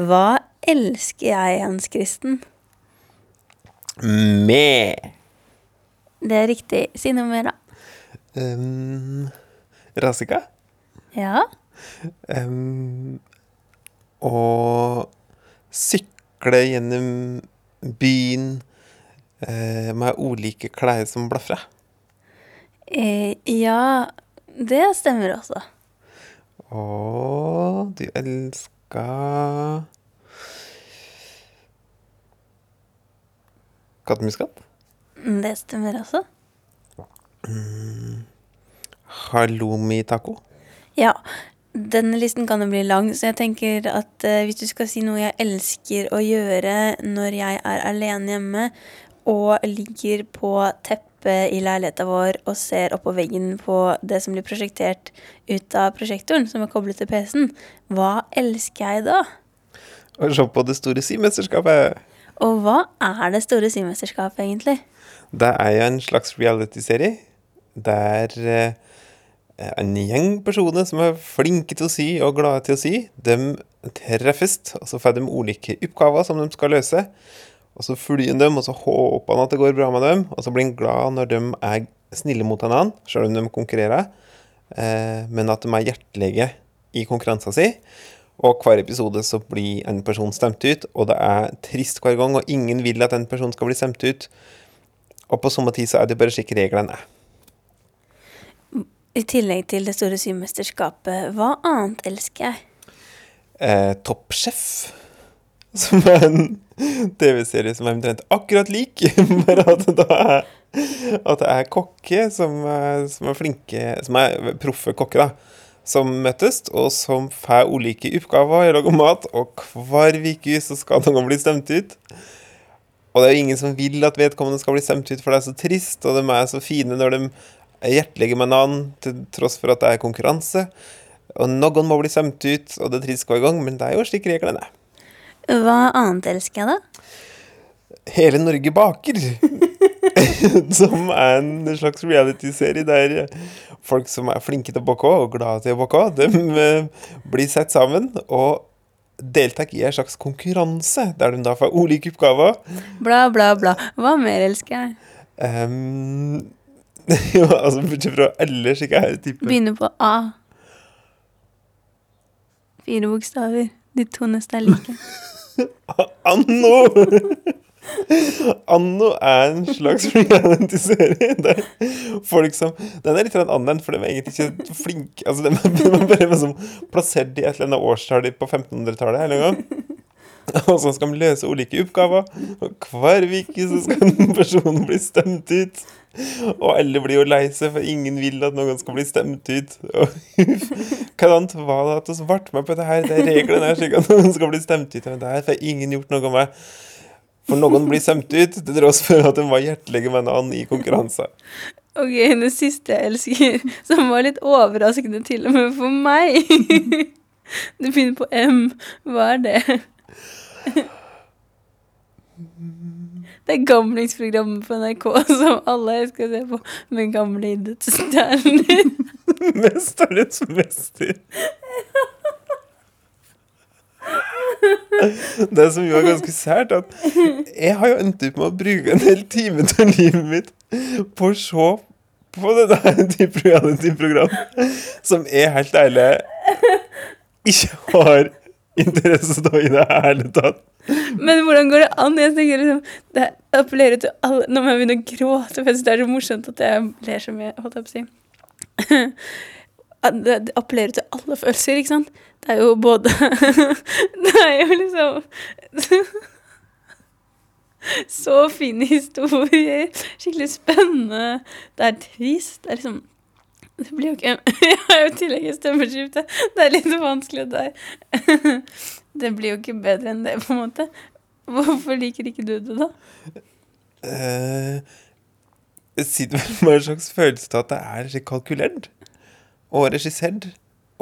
Hva elsker jeg, Jens Kristen? Med Det er riktig. Si noe mer, da. um, Rasika. Ja. Um, og sykle gjennom byen uh, med ulike klær som blafrer. Uh, ja, det stemmer også. Og du elska Kattemuskat? Mm, Det stemmer også. Halloumi-taco? Ja. Denne listen kan jo bli lang, så jeg tenker at eh, hvis du skal si noe jeg elsker å gjøre når jeg er alene hjemme og ligger på teppet i leiligheta vår og ser oppå veggen på det som blir prosjektert ut av prosjektoren, som er koblet til PC-en, hva elsker jeg da? Å se på det store symesterskapet! Og hva er det store symesterskapet, egentlig? Det er jo en slags reality-serie der eh, en gjeng personer som er flinke til å sy og glade til å sy, de treffes, og så får de ulike oppgaver som de skal løse. Og så følger han dem, og så håper han at det går bra med dem, og så blir han glad når de er snille mot hverandre, selv om de konkurrerer, eh, men at de er hjertelige i konkurransen sin. Og hver episode så blir en person stemt ut, og det er trist hver gang, og ingen vil at en person skal bli stemt ut. Og på samme tid så er det bare slik reglene er. I tillegg til det store symesterskapet, hva annet elsker jeg? Eh, Toppsjef, som er en TV-serie som er omtrent akkurat lik, bare at det er at det er kokke som, som er flinke, som er proffe kokker, da, som møtes, og som får ulike oppgaver i å lage mat, og hver uke så skal noen bli stemt ut. Og det er jo ingen som vil at vedkommende skal bli stemt ut, for det er så trist, og de er så fine når de er hjertelige med navn, til tross for at det er konkurranse. Og noen må bli stemt ut, og det er trist hver gang, men det er jo slik reglene er. Hva annet elsker jeg, da? Hele Norge baker. som er en slags reality-serie der folk som er flinke til å bake og glade til å bake, de eh, blir satt sammen og deltar i en slags konkurranse, der de da får ulike oppgaver. Bla, bla, bla. Hva mer elsker jeg? Um, altså, bortsett fra ellers ikke er type Begynner på A. Fire bokstaver. De to neste er like. Anno! Anno er en slags reality-serie der folk som Den er litt annerledes, for de er egentlig ikke flinke Altså, de er bare liksom plassert i et eller annet årstall på 1500-tallet en gang. Og så skal de løse ulike oppgaver, og hver uke så skal en person bli stemt ut. Og alle blir jo lei seg, for ingen vil at noen skal bli stemt ut. Hva annet var det at vi ble med på det her? Det er reglene her, slik at noen skal bli stemt ut. Men det her får ingen gjort noe med. For noen blir stemt ut, til tross for at de var hjertelige med hverandre i konkurranse. Ok, det siste jeg elsker, som var litt overraskende til og med for meg. Du begynner på M. Hva er det? Det er gamlingsprogrammet på NRK som alle skal se på med gamle idrettsstjerner. Mesternes mester. Det som jo er ganske sært, at jeg har jo endt opp med å bruke en hel time av livet mitt på å se på det der type reality-program som jeg helt ærlig ikke har interesse av i det hele tatt. Men hvordan går det an? Jeg tenker liksom, Det appellerer til alle Nå må jeg begynne å gråte, for det er så morsomt at jeg ler så mye. holdt jeg på å si. Det appellerer til alle følelser, ikke sant? Det er jo både Det er jo liksom Så fine historier. Skikkelig spennende. Det er trist. Det er liksom Det blir jo ikke Jeg har jo i tillegg et stemmeskifte. Det er litt vanskelig der. Det blir jo ikke bedre enn det, på en måte. Hvorfor liker ikke du det, da? Uh, Jeg sitter med en slags følelse av at det er kalkulert og regissert.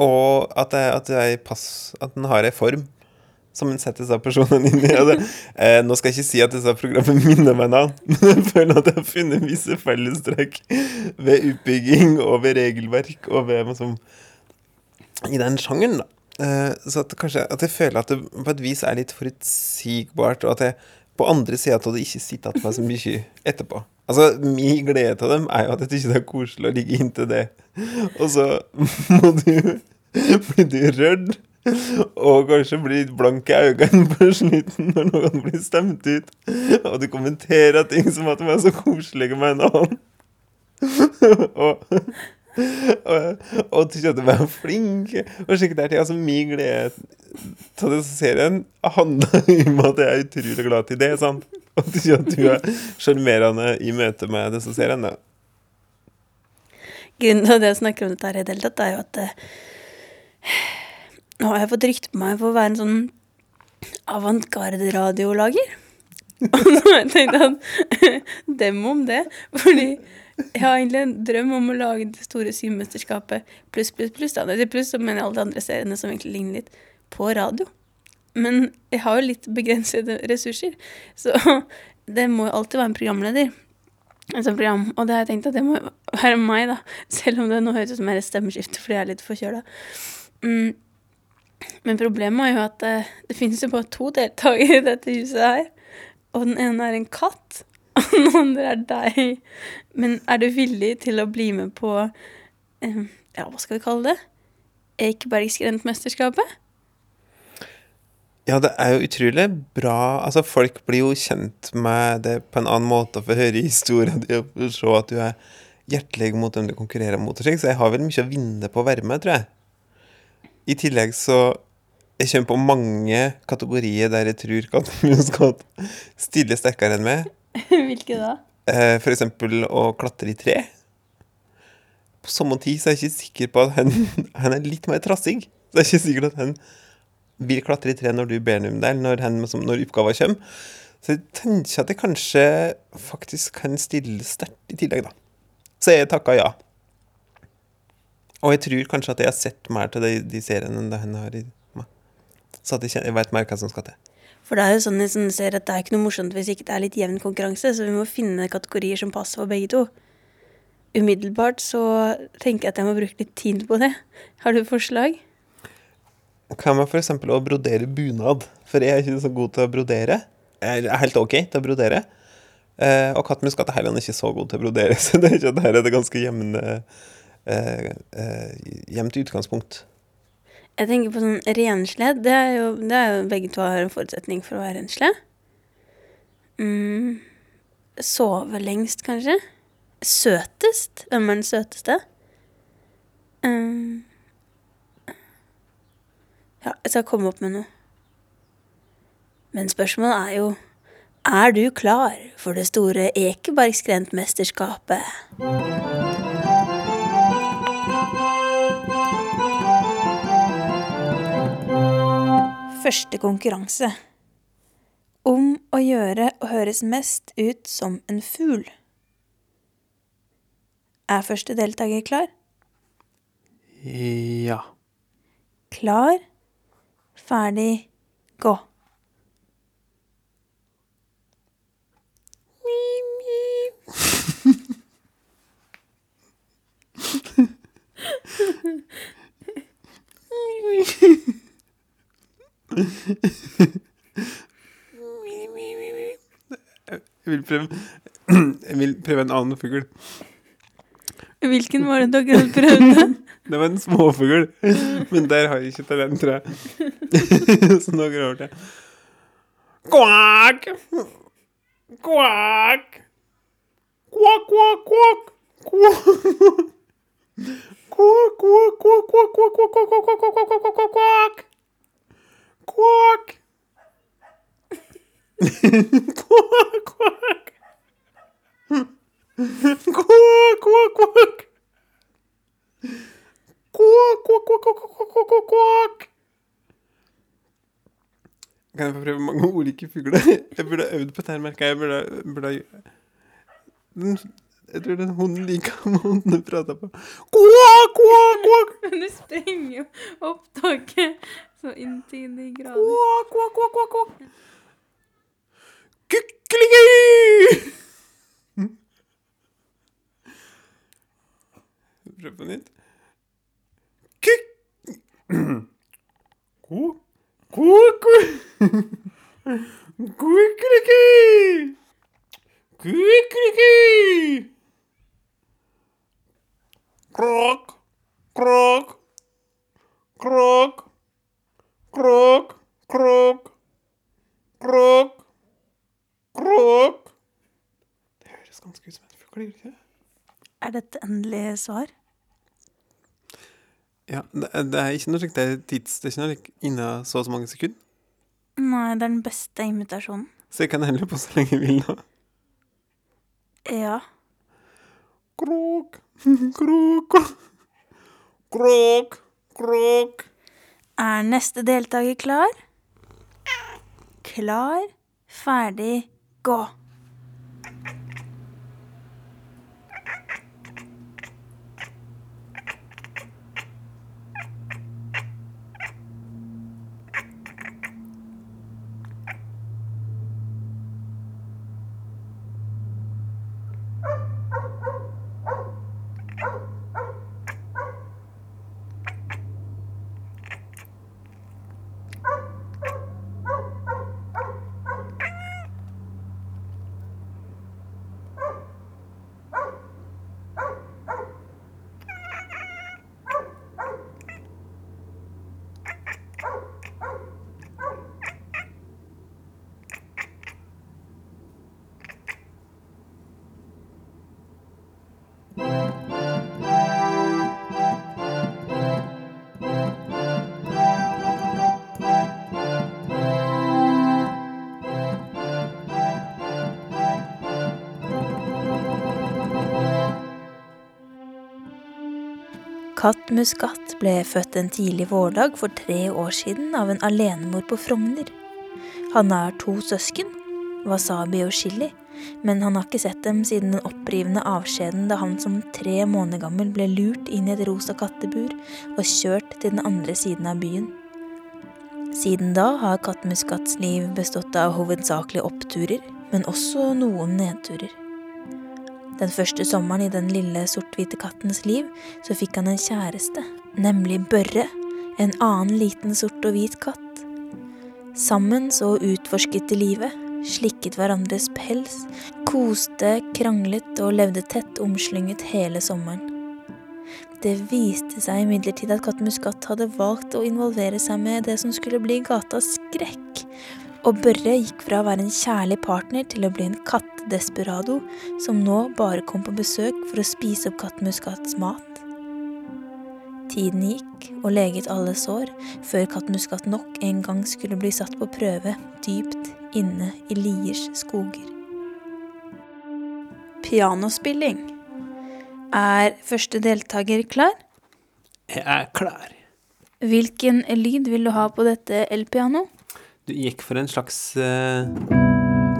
Og at det, at i pass At den har en form som en setter seg personene inn i. Det. eh, nå skal jeg ikke si at disse programmene minner meg navn, men jeg føler at jeg har funnet visse fellestrekk ved utbygging og ved regelverk og ved liksom, I den sjangeren, da. Eh, så at kanskje at jeg føler at det på et vis er litt forutsigbart, og at jeg på andre sida av det ikke sitter igjen meg så mye etterpå. Altså, Min glede til dem er jo at jeg syns det er koselig å ligge inntil det, og så må du blir du rørt. Og kanskje blir blank i øynene på slutten når noen blir stemt ut. Og du kommenterer ting som at de er så koselige med en annen. og og, og du at meg flink. Og slik der ting. Altså, min glede av denne serien handler om at jeg er utrolig glad til det. sant? Og at du er sjarmerende i møte med disse seriene. Grunnen til at jeg snakker om dette her i det hele er jo at eh, nå har jeg fått rykte på meg for å være en sånn avantgarde-radiolager. Og nå har jeg tenkt at dem om det. Fordi jeg har egentlig en drøm om å lage det store symesterskapet pluss, pluss, pluss. Da. Det pluss så mener jeg alle de andre seriene som egentlig ligner litt på radio. Men jeg har jo litt begrensede ressurser, så det må jo alltid være en programleder. Som program. Og det har jeg tenkt at det må være meg, da. Selv om det nå høres ut som jeg er et stemmeskifte fordi jeg er litt forkjøla. Mm. Men problemet er jo at det, eh, det finnes jo bare to deltakere i dette huset her. Og den ene er en katt, og den andre er deg. Men er du villig til å bli med på eh, Ja, hva skal vi kalle det? Ekebergsgrendtmesterskapet? Ja, det er jo utrolig bra. Altså, folk blir jo kjent med det på en annen måte og får høre historien og se at du er hjertelig mot dem du konkurrerer mot. Så jeg har vel mye å vinne på å være med, tror jeg. I tillegg så jeg kommer på mange kategorier der jeg tror Katmus skal stille sterkere enn meg. Hvilke da? Eh, for eksempel å klatre i tre. På samme tid så er jeg ikke sikker på at han, han er litt mer trassig. Så jeg er ikke sikker på at han vil klatre i tre når du ber ham om det, når, han, når oppgaven kommer. Så jeg tenker at jeg kanskje faktisk kan stille sterkt i tillegg, da. Så jeg takka ja. Og jeg tror kanskje at jeg har sett mer til de, de seriene enn det hun har i meg. Så at jeg, kjenner, jeg vet mer hva som skal til. For det er jo sånn jeg sånn ser at det er ikke noe morsomt hvis ikke det er litt jevn konkurranse, så vi må finne kategorier som passer for begge to. Umiddelbart så tenker jeg at jeg må bruke litt tid på det. Har du forslag? Hva med f.eks. å brodere bunad? For jeg er ikke så god til å brodere. Jeg er helt OK til å brodere. Eh, og Heiland er ikke så god til å brodere, så det er ikke at her er det ganske jevne eh, jevnt utgangspunkt. Jeg tenker på sånn renslighet. Det er jo, det er jo begge to har en forutsetning for å være renslige. Mm. Sove lengst, kanskje. Søtest. Hvem er den søteste? Um. Ja, jeg skal komme opp med noe. Men spørsmålet er jo Er du klar for det store Ekebergsgrendtmesterskapet? Første konkurranse. Om å gjøre å høres mest ut som en fugl. Er første deltaker klar? Ja. Klar, ferdig, gå. Jeg vil prøve Jeg vil prøve en annen fugl. Hvilken var det dere hadde prøvd? Det var en småfugl, men der har jeg ikke talent, tror jeg. Så nå går jeg over til Kvakk! Kvakk! Kvakk, kvakk, kvakk! Kvakk! Kvakk, kvakk, kvakk, kvakk, kvakk, kvakk, kvakk, kvakk, kvakk, kvakk, kvakk, kvakk! Kvakk! Kvakk, quack, quack. Quack, quack, quack. Quack, quack, quack, quack, quack, quack. Kan jeg få prøve mange ulike fugler? Jeg burde øvd på dette, merka jeg. Burde, burde den, Jeg tror den hunden liker måten du prater på. Kåk, kåk, kåk! Men du sprenger jo opptaket så inntil de grader. Kåk, kåk, kåk, kåk, kåk. Kykeliky! Prøv på nytt. Kykk... Kåk, kåk! Ko... Kykeliky! Kykeliky! Krok, krok, krok krok, krok, krok, krok. Det høres ganske ut som en fugl, gjør det ikke? Er dette endelig svar? Ja, det, det er ikke noe slikt tids... Det er ikke noe innen så og så mange sekunder. Nei, det er den beste imitasjonen. Så jeg kan heller på så lenge jeg vil nå. Ja. Krok, krok, krok, krok. Er neste deltaker klar? Klar, ferdig, gå. Katt Muskat ble født en tidlig vårdag for tre år siden av en alenemor på Frogner. Han har to søsken, Wasabi og Chili, men han har ikke sett dem siden den opprivende avskjeden da han som tre måneder gammel ble lurt inn i et rosa kattebur og kjørt til den andre siden av byen. Siden da har Kattmuskats liv bestått av hovedsakelig oppturer, men også noen nedturer. Den første sommeren i den lille sort-hvite kattens liv, så fikk han en kjæreste, nemlig Børre, en annen liten sort og hvit katt. Sammen så utforsket de livet, slikket hverandres pels, koste, kranglet og levde tett omslynget hele sommeren. Det viste seg imidlertid at Kattmuskat hadde valgt å involvere seg med det som skulle bli gatas skrekk, og Børre gikk fra å være en kjærlig partner til å bli en kattedesperado som nå bare kom på besøk for å spise opp Kattmuskats mat. Tiden gikk og leget alle sår, før Kattmuskat nok en gang skulle bli satt på prøve dypt inne i Liers skoger. Pianospilling. Er første deltaker klar? Jeg er klar. Hvilken lyd vil du ha på dette elpiano? Du gikk for en slags uh,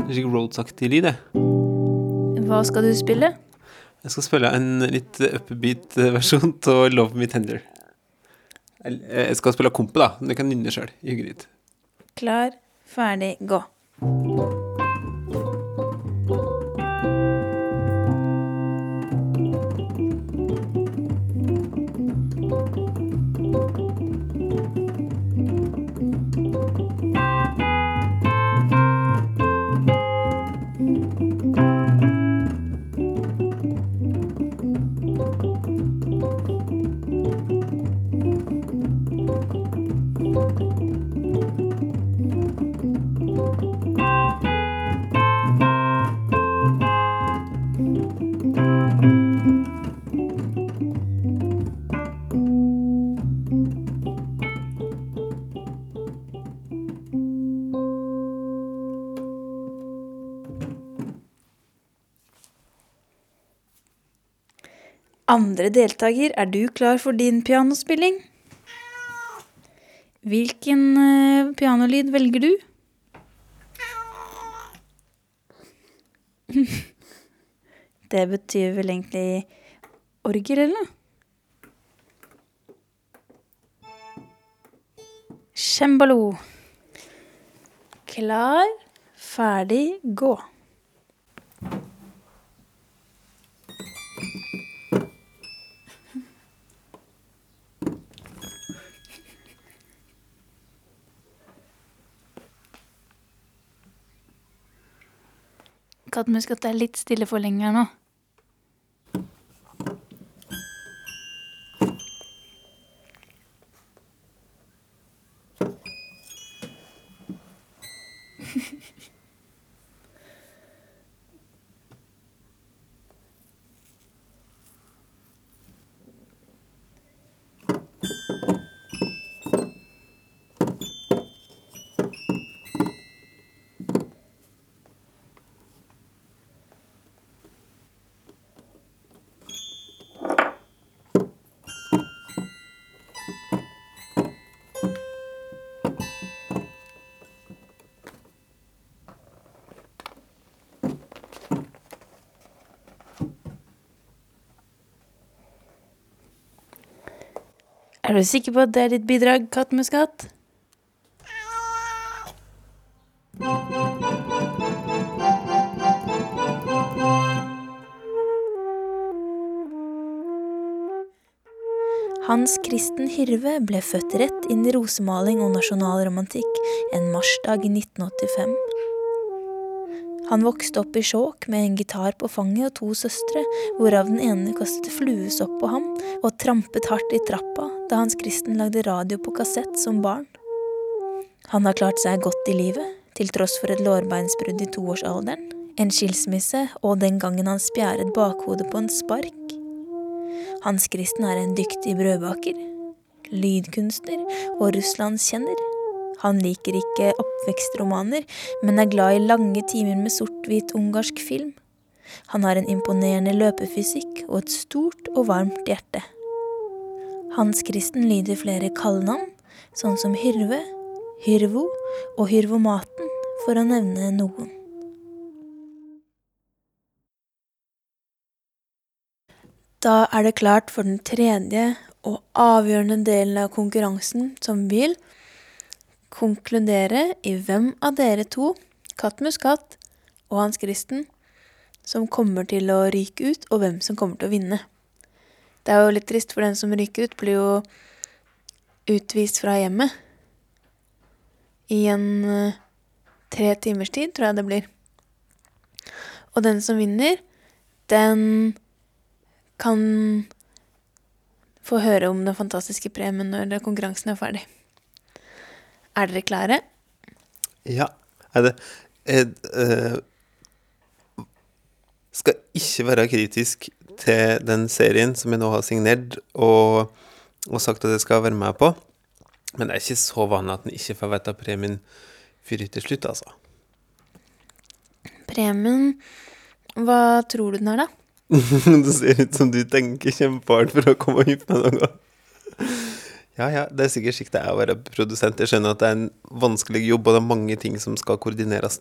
Roads-aktig lyd, jeg. Hva skal du spille? Jeg skal spille en litt upbeat versjon av Love Me Tender. Jeg skal spille Kompe, da. men Du kan nynne sjøl. Klar, ferdig, gå. Andre deltaker, er du klar for din pianospilling? Hvilken eh, pianolyd velger du? Det betyr vel egentlig orgel, eller? Cembalo. Klar, ferdig, gå. Kattemuskat ta litt stille for lenge nå. Er du sikker på at det er ditt bidrag, kattemuskat? Hans Kristen Hyrve ble født rett inn i rosemaling og nasjonalromantikk en marsdag i 1985. Han vokste opp i Skjåk med en gitar på fanget og to søstre, hvorav den ene kastet fluesopp på ham og trampet hardt i trappa da Hans Kristen lagde radio på kassett som barn. Han har klart seg godt i livet, til tross for et lårbeinsbrudd i toårsalderen, en skilsmisse og den gangen han spjæret bakhodet på en spark. Hans Kristen er en dyktig brødbaker, lydkunstner og russlandskjenner. Han liker ikke oppvekstromaner, men er glad i lange timer med sort-hvit ungarsk film. Han har en imponerende løpefysikk og et stort og varmt hjerte. Hans Kristen lyder flere kallenavn, sånn som Hyrve, Hyrvo og Hyrvomaten, for å nevne noen. Da er det klart for den tredje og avgjørende delen av konkurransen, som vil konkludere i hvem av dere to, Katt Muskat og Hans Kristen, som kommer til å ryke ut, og hvem som kommer til å vinne. Det er jo litt trist, for den som ryker ut, blir jo utvist fra hjemmet i en uh, tre timers tid, tror jeg det blir. Og den som vinner, den kan få høre om den fantastiske premien når konkurransen er ferdig. Er dere klare? Ja. Er det er, uh, Skal ikke være kritisk til den serien som jeg nå har signert og, og sagt at jeg skal være med på. Men det er ikke så vanlig at en ikke får vite premien før til slutt, altså. Premien Hva tror du den er, da? det ser ut som du tenker kjempehardt for å komme hit med noe. Ja, ja, det er sikkert slik det er å være produsent. Jeg skjønner at det er en vanskelig jobb, og det er mange ting som skal koordineres.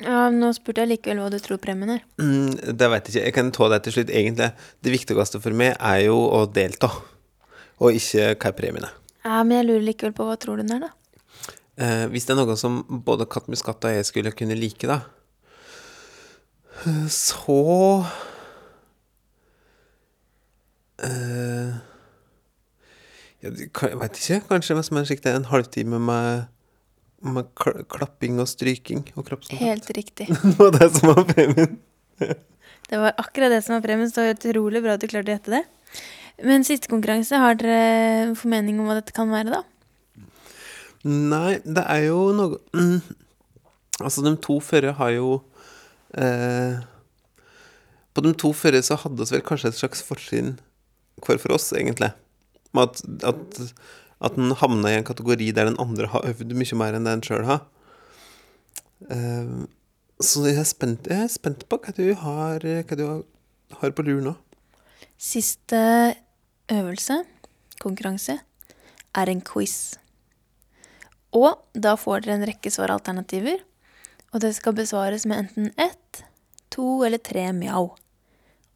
Ja, Nå spurte jeg likevel hva du tror premien er. Mm, det vet jeg ikke. Jeg kan ta det til slutt. Egentlig, det viktigste for meg er jo å delta, og ikke hva premien er. Ja, Men jeg lurer likevel på hva tror du den er, da? Eh, hvis det er noe som både Katt Muskat og jeg skulle kunne like, da, så jeg veit ikke. Kanskje hvis man sikter en halvtime med, med klapping og stryking og kroppskontakt. Helt riktig. det var det som var premien. det var akkurat det som var premien, så utrolig bra at du klarte å gjette det. Men siste konkurranse, har dere formening om hva dette kan være, da? Nei, det er jo noe mm, Altså, de to førre har jo eh, På de to førre så hadde vi vel kanskje et slags fortrinn hver for oss, egentlig. At, at, at den havna i en kategori der den andre har øvd mye mer enn det en sjøl har. Uh, så jeg er, spent, jeg er spent på hva du har, hva du har på lur nå. Siste øvelse, konkurranse, er en quiz. Og da får dere en rekke svaralternativer. Og det skal besvares med enten ett, to eller tre mjau.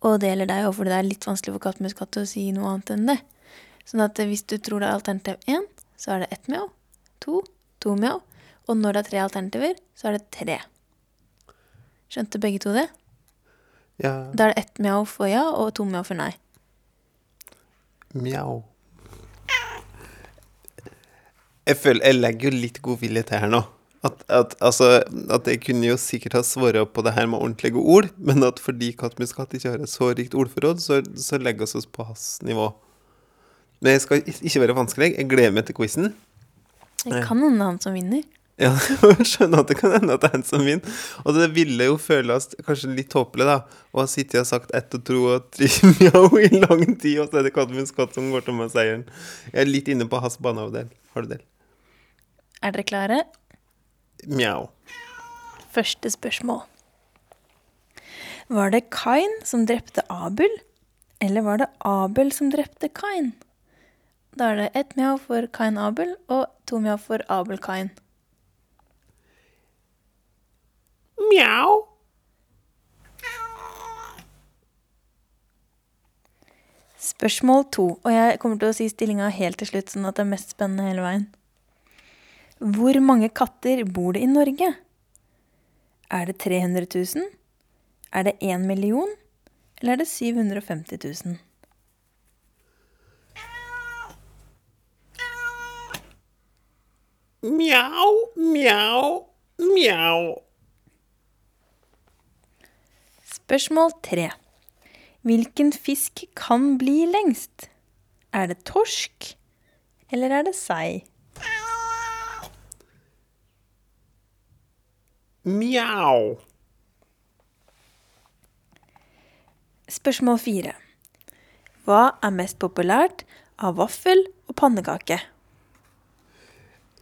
Og det gjelder deg òg, for det er litt vanskelig for kattmuskatt å si noe annet enn det. Sånn at hvis du tror det er alternativ én, så er det ett mjau. To, to mjau. Og når det er tre alternativer, så er det tre. Skjønte begge to det? Ja. Da er det ett mjau for ja og to mjau for nei. Mjau. Jeg føler Jeg legger jo litt god vilje til her nå. At, at, altså, at jeg kunne jo sikkert ha svart på det her med ordentlige ord, men at fordi Kattmuskatt ikke har et så rikt ordforråd, så, så legger vi oss på hans nivå. Men jeg skal ikke være vanskelig. Jeg gleder meg til quizen. Det kan hende han som vinner. Ja, jeg skjønner at det kan hende at det er han som vinner. Og det ville jo føles kanskje litt tåpelig, da, å ha sittet og sagt ett og tro og tre mjau i lang tid, og så er det Kattmuskatt som går til med seieren. Jeg er litt inne på hans banehalvdel. Del? Er dere klare? Mjau. Første spørsmål. Var det Kain som drepte Abel, eller var det Abel som drepte Kain? Da er det ett mjau for Kain Abel og to mjau for Abel Kain. Mjau. Spørsmål to, og jeg kommer til å si stillinga helt til slutt, sånn at det er mest spennende hele veien. Hvor mange katter bor det i Norge? Er det 300 000? Er det 1 million? Eller er det 750 000? Mjau, mjau, mjau. Spørsmål tre. Hvilken fisk kan bli lengst? Er det torsk, eller er det sei? Mjau. Spørsmål fire. Hva er mest populært av vaffel og pannekake?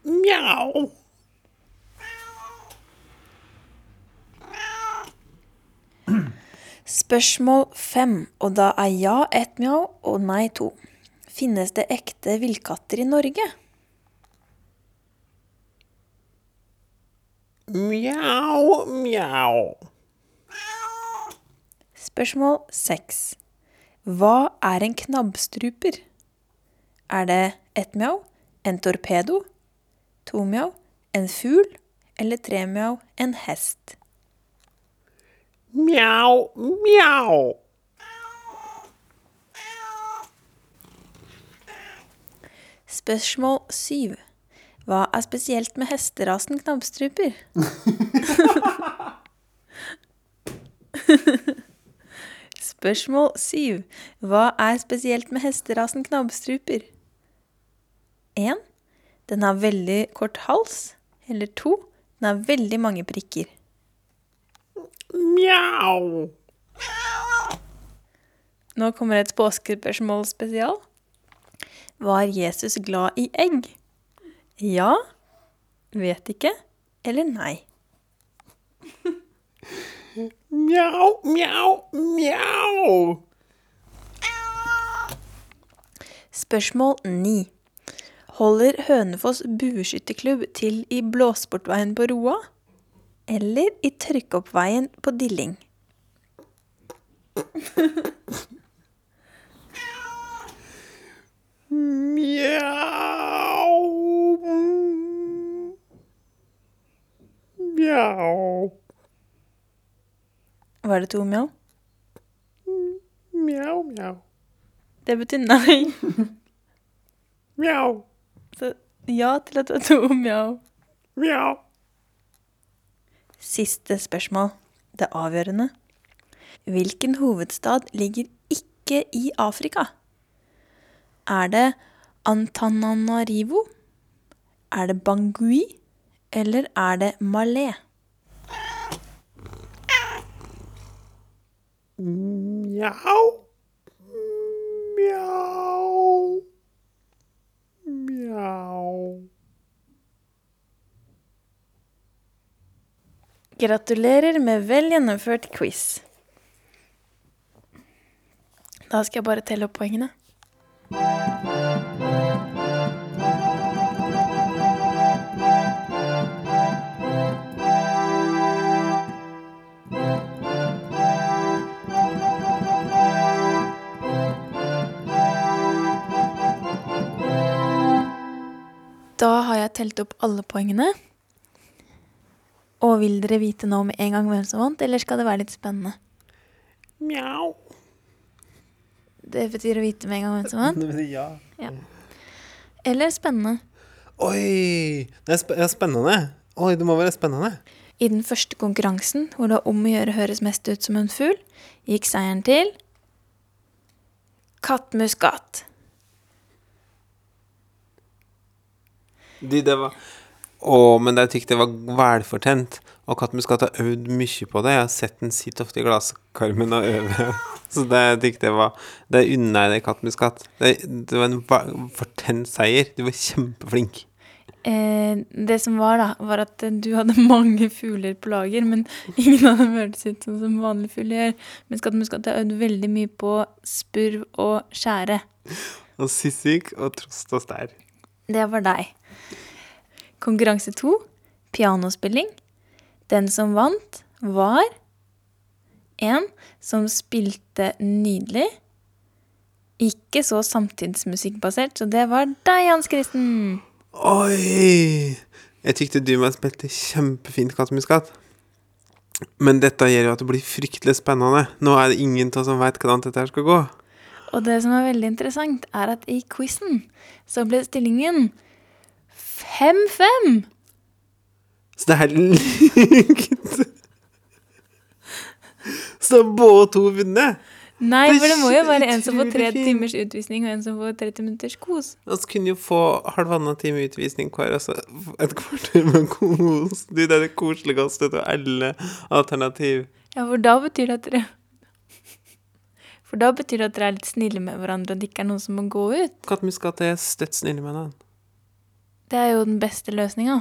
Mjau. Spørsmål fem, og da er ja ett mjau og nei to. Finnes det ekte villkatter i Norge? Mjau, mjau. Spørsmål seks. Hva er en knabbstruper? Er det ett mjau, en torpedo, to mjau, en fugl eller tre mjau, en hest? Mjau, mjau. Spørsmål syv. Hva er spesielt med hesterasen knabbstruper? Spørsmål syv. Hva er spesielt med hesterasen knabbstruper? 1. Den har veldig kort hals. Eller to. Den har veldig mange prikker. Mjau. Nå kommer et påskespørsmål spesial. Var Jesus glad i egg? Ja, vet ikke, eller nei. Mjau, mjau, mjau. Spørsmål 9. Holder Hønefoss bueskytterklubb til i Blåsportveien på Roa? Eller i Tørkeoppveien på Dilling? Mjau. Mjau. Var det to mjau? Mjau, mjau. Det betyr nei. Mjau, ja til at det er to mjau. mjau. Siste spørsmål. Det avgjørende. Hvilken hovedstad ligger ikke i Afrika? Er det Antananarivo? Er det Bangui? Eller er det Malé? Mjau. Mjau. Mjau. Gratulerer med vel gjennomført quiz. Da skal jeg bare telle opp poengene. Da har jeg telt opp alle poengene. Og vil dere vite nå med en gang hvem som vant, eller skal det være litt spennende? Mjau. Det betyr å vite med en gang hvem som vant. ja. ja. Eller spennende. Oi! Det er sp ja, spennende. Oi, det må være spennende. I den første konkurransen, hvor det var om å gjøre høres mest ut som en fugl, gikk seieren til Kattmuskat. De, det var Å, men jeg tykk det var velfortent. Og Kattmuskat har øvd mye på det. Jeg har sett den sitte ofte i glasskarmen og øve. Så det jeg jeg var Det unner jeg deg, Kattmuskat. Det, det var en fortjent seier. Du var kjempeflink. Eh, det som var, da, var at du hadde mange fugler på lager, men ingen av dem hørtes ut sånn som vanlige fugler gjør. Mens jeg har øvd veldig mye på spurv og skjære. Og sissik og trost og stær. Det var deg. Konkurranse to, pianospilling. Den som vant, var en som spilte nydelig. Ikke så samtidsmusikkbasert, så det var deg, Hans Kristen. Oi! Jeg tykte du meg spilte kjempefint kattemuskat. Men dette gjør jo at det blir fryktelig spennende. Nå er det ingen av som veit hvordan dette her skal gå. Og det som er veldig interessant, er at i quizen så ble stillingen 5-5. Så det er likt. Så både to vunnet. Nei, for det må jo være en som får tre timers utvisning, og en som får 30 minutters kos. Vi kunne jo få halvannen time utvisning hver, altså et kvarter med kos. Du, det er det koseligste av alle alternativ. Ja, for da betyr det at dere For da betyr det at dere er litt snille med hverandre, og det ikke er noen som må gå ut. Kattmuskat er støtt snille med den. Det er jo den beste løsninga.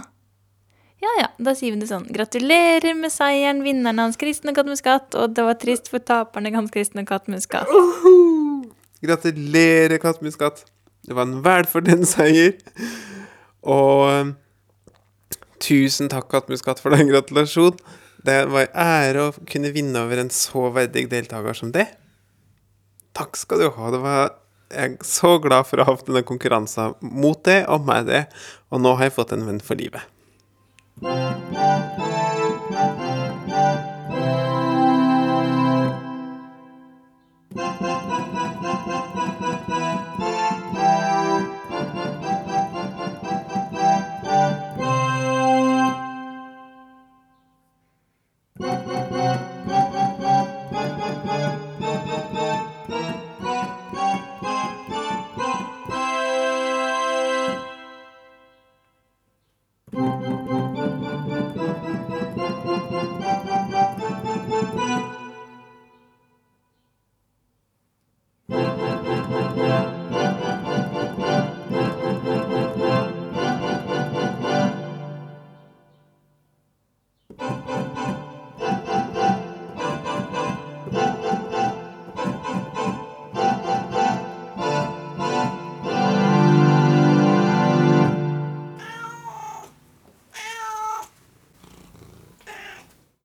Ja ja, da sier vi det sånn. Gratulerer med seieren, vinneren Hans Kristen og Kattmuskat. Og det var trist for taperne Hans Kristen og Kattmuskat. Gratulerer, Kattmuskat. Det var en velfortjent seier. Og eh, tusen takk, Kattmuskat, for den gratulasjonen. Det var en ære å kunne vinne over en så verdig deltaker som det. Takk skal du ha. Det var jeg er så glad for å ha hatt denne konkurransen mot det og med det, og nå har jeg fått en venn for livet.